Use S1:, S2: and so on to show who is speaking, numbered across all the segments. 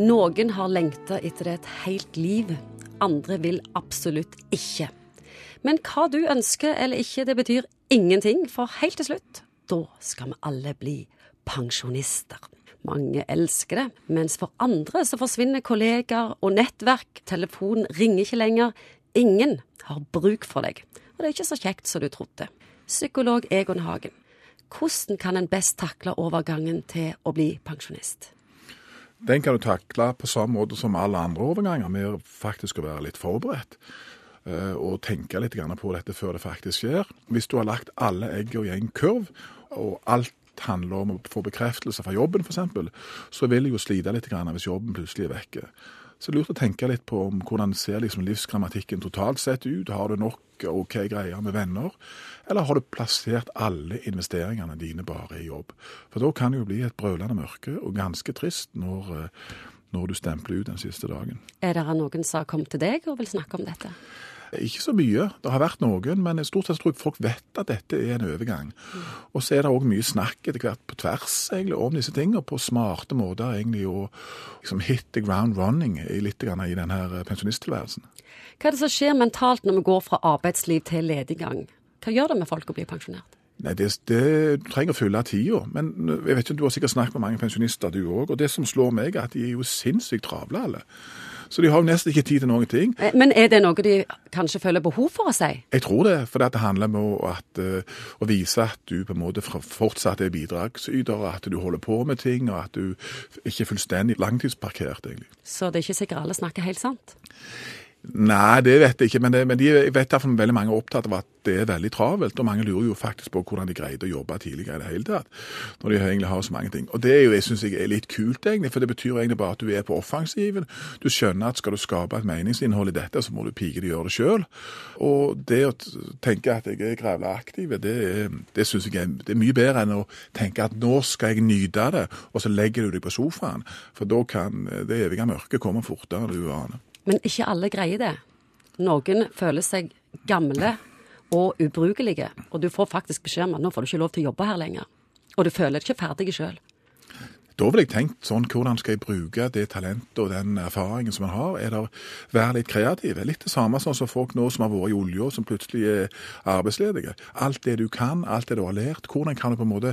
S1: Noen har lengta etter det et helt liv, andre vil absolutt ikke. Men hva du ønsker eller ikke, det betyr ingenting, for helt til slutt, da skal vi alle bli pensjonister. Mange elsker det, mens for andre så forsvinner kollegaer og nettverk, telefonen ringer ikke lenger, ingen har bruk for deg. Og det er ikke så kjekt som du trodde. Psykolog Egon Hagen, hvordan kan en best takle overgangen til å bli pensjonist?
S2: Den kan du takle på samme måte som alle andre overganger, med faktisk å være litt forberedt. eh, Og tenke litt på dette før det faktisk skjer. Hvis du har lagt alle eggene i en kurv, og alt handler om å få bekreftelse fra jobben f.eks., så vil jeg jo slite litt hvis jobben plutselig er vekke. Så det er lurt å tenke litt på om hvordan ser liksom livsgrammatikken totalt sett ut. Har du nok OK greier med venner, eller har du plassert alle investeringene dine bare i jobb? For da kan det jo bli et brølende mørke, og ganske trist når, eh, når du stempler ut den siste dagen.
S1: Er det noen som har kommet til deg og vil snakke om dette?
S2: Ikke så mye. Det har vært noen, men stort sett tror jeg folk vet at dette er en overgang. Og så er det òg mye snakk etter hvert på tvers egentlig om disse tingene, på smarte måter egentlig å liksom hit the ground running litt grann i denne pensjonisttilværelsen.
S1: Hva er det som skjer mentalt når vi går fra arbeidsliv til lediggang? Hva gjør det med folk å bli pensjonert?
S2: Nei, det, det du trenger å fylle tida. Men jeg vet ikke, du har sikkert snakket med mange pensjonister, du òg. Og det som slår meg, er at de er jo sinnssykt travle, alle. Så de har jo nesten ikke tid til noen ting.
S1: Eh, Men er det noe de kanskje føler behov for å si?
S2: Jeg tror det, for det handler om at, eh, å vise at du på en måte fortsatt er bidragsyter, at du holder på med ting, og at du ikke er fullstendig langtidsparkert, egentlig.
S1: Så det er ikke sikkert alle snakker helt sant?
S2: Nei, det vet jeg ikke, men, det, men de, jeg vet at veldig mange er opptatt av at det er veldig travelt, og mange lurer jo faktisk på hvordan de greide å jobbe tidligere i det hele tatt, når de egentlig har så mange ting. Og det er jo, jeg synes jeg er litt kult egentlig, for det betyr egentlig bare at du er på offensiven. Du skjønner at skal du skape et meningsinnhold i dette, så må du pike det gjøre det selv. Og det å tenke at jeg er grævla aktiv, det, det synes jeg er, det er mye bedre enn å tenke at nå skal jeg nyte det, og så legger du deg på sofaen, for da kan det evige mørket komme fortere enn du aner.
S1: Men ikke alle greier det. Noen føler seg gamle og ubrukelige, og du får faktisk beskjed om at nå får du ikke lov til å jobbe her lenger. Og du føler deg ikke ferdig sjøl.
S2: Da ville jeg tenkt sånn, hvordan skal jeg bruke det talentet og den erfaringen som man har? Er det være litt kreativ? Litt det samme sånn som folk nå som har vært i olja, som plutselig er arbeidsledige. Alt det du kan, alt det du har lært, hvordan kan du på en måte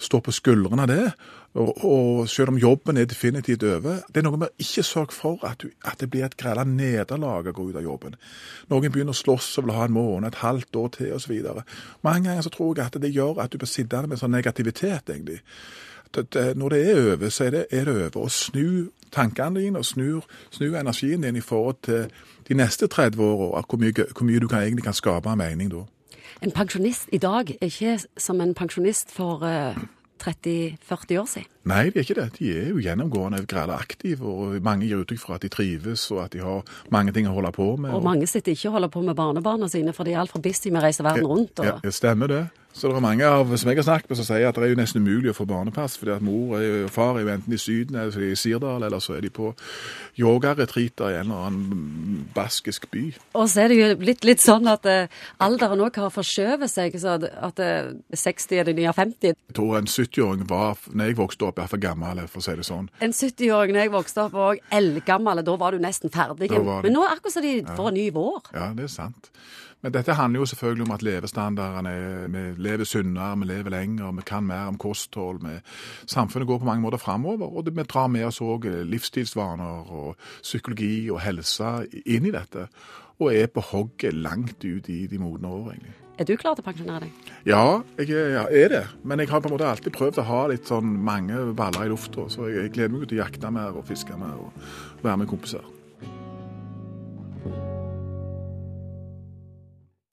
S2: stå på skuldrene av det? Og, og selv om jobben er definitivt over, det er noe med å ikke sørge for at, du, at det blir et grella nederlag å gå ut av jobben. Noen begynner å slåss og vil ha en måned, et halvt år til osv. Mange ganger så tror jeg at det gjør at du blir sittende med sånn negativitet, egentlig at at når det er over, så er det, er det over. Å snu tankene dine og snu, snu energien din i forhold til de neste 30 åra. Hvor, mye- hvor mye du kan, egentlig kan skape av mening da.
S1: En pensjonist i dag er ikke som en pensjonist for uh, 30-40 år siden.
S2: Nei, de er ikke det. De er jo gjennomgående grader aktive, og mange gir uttrykk for at de trives, og at de har mange ting å holde på med.
S1: Og mange sitter ikke og holder på med barnebarna sine, for de er altfor busy med å reise verden rundt. Og...
S2: Ja, stemmer det. Så det er mange av som jeg har snakket med som sier at det er jo nesten umulig å få barnepass, fordi at mor og far er jo enten i Syden eller er i Sirdal, eller så er de på yogaretreater i en eller annen baskisk by.
S1: Og så er det jo blitt litt sånn at eh, alderen òg har forskjøvet seg, så at- at eh, 60 er det nye 50.
S2: Jeg tror en 70-åring var, når jeg vokste opp, iallfall gammel, for å si det sånn.
S1: En 70-åring når jeg vokste opp, var òg eldgammel, da var du nesten ferdig. Men nå er det akkurat som de får en ny vår.
S2: Ja, det er sant. Men dette handler jo selvfølgelig om at levestandarden er Vi lever sunnere, vi lever lenger, vi kan mer om kosthold. Vi, samfunnet går på mange måter framover, og det, vi drar med oss òg livsstilsvaner og psykologi og helse inn i dette. Og er på hogget langt ut i de modne år, egentlig.
S1: Er du klar til å pensjonere deg?
S2: Ja, jeg er- er det. Men jeg har på en måte alltid prøvd å ha litt sånn mange baller i lufta. Så jeg, jeg gleder meg til å jakte mer og fiske mer og være med kompiser.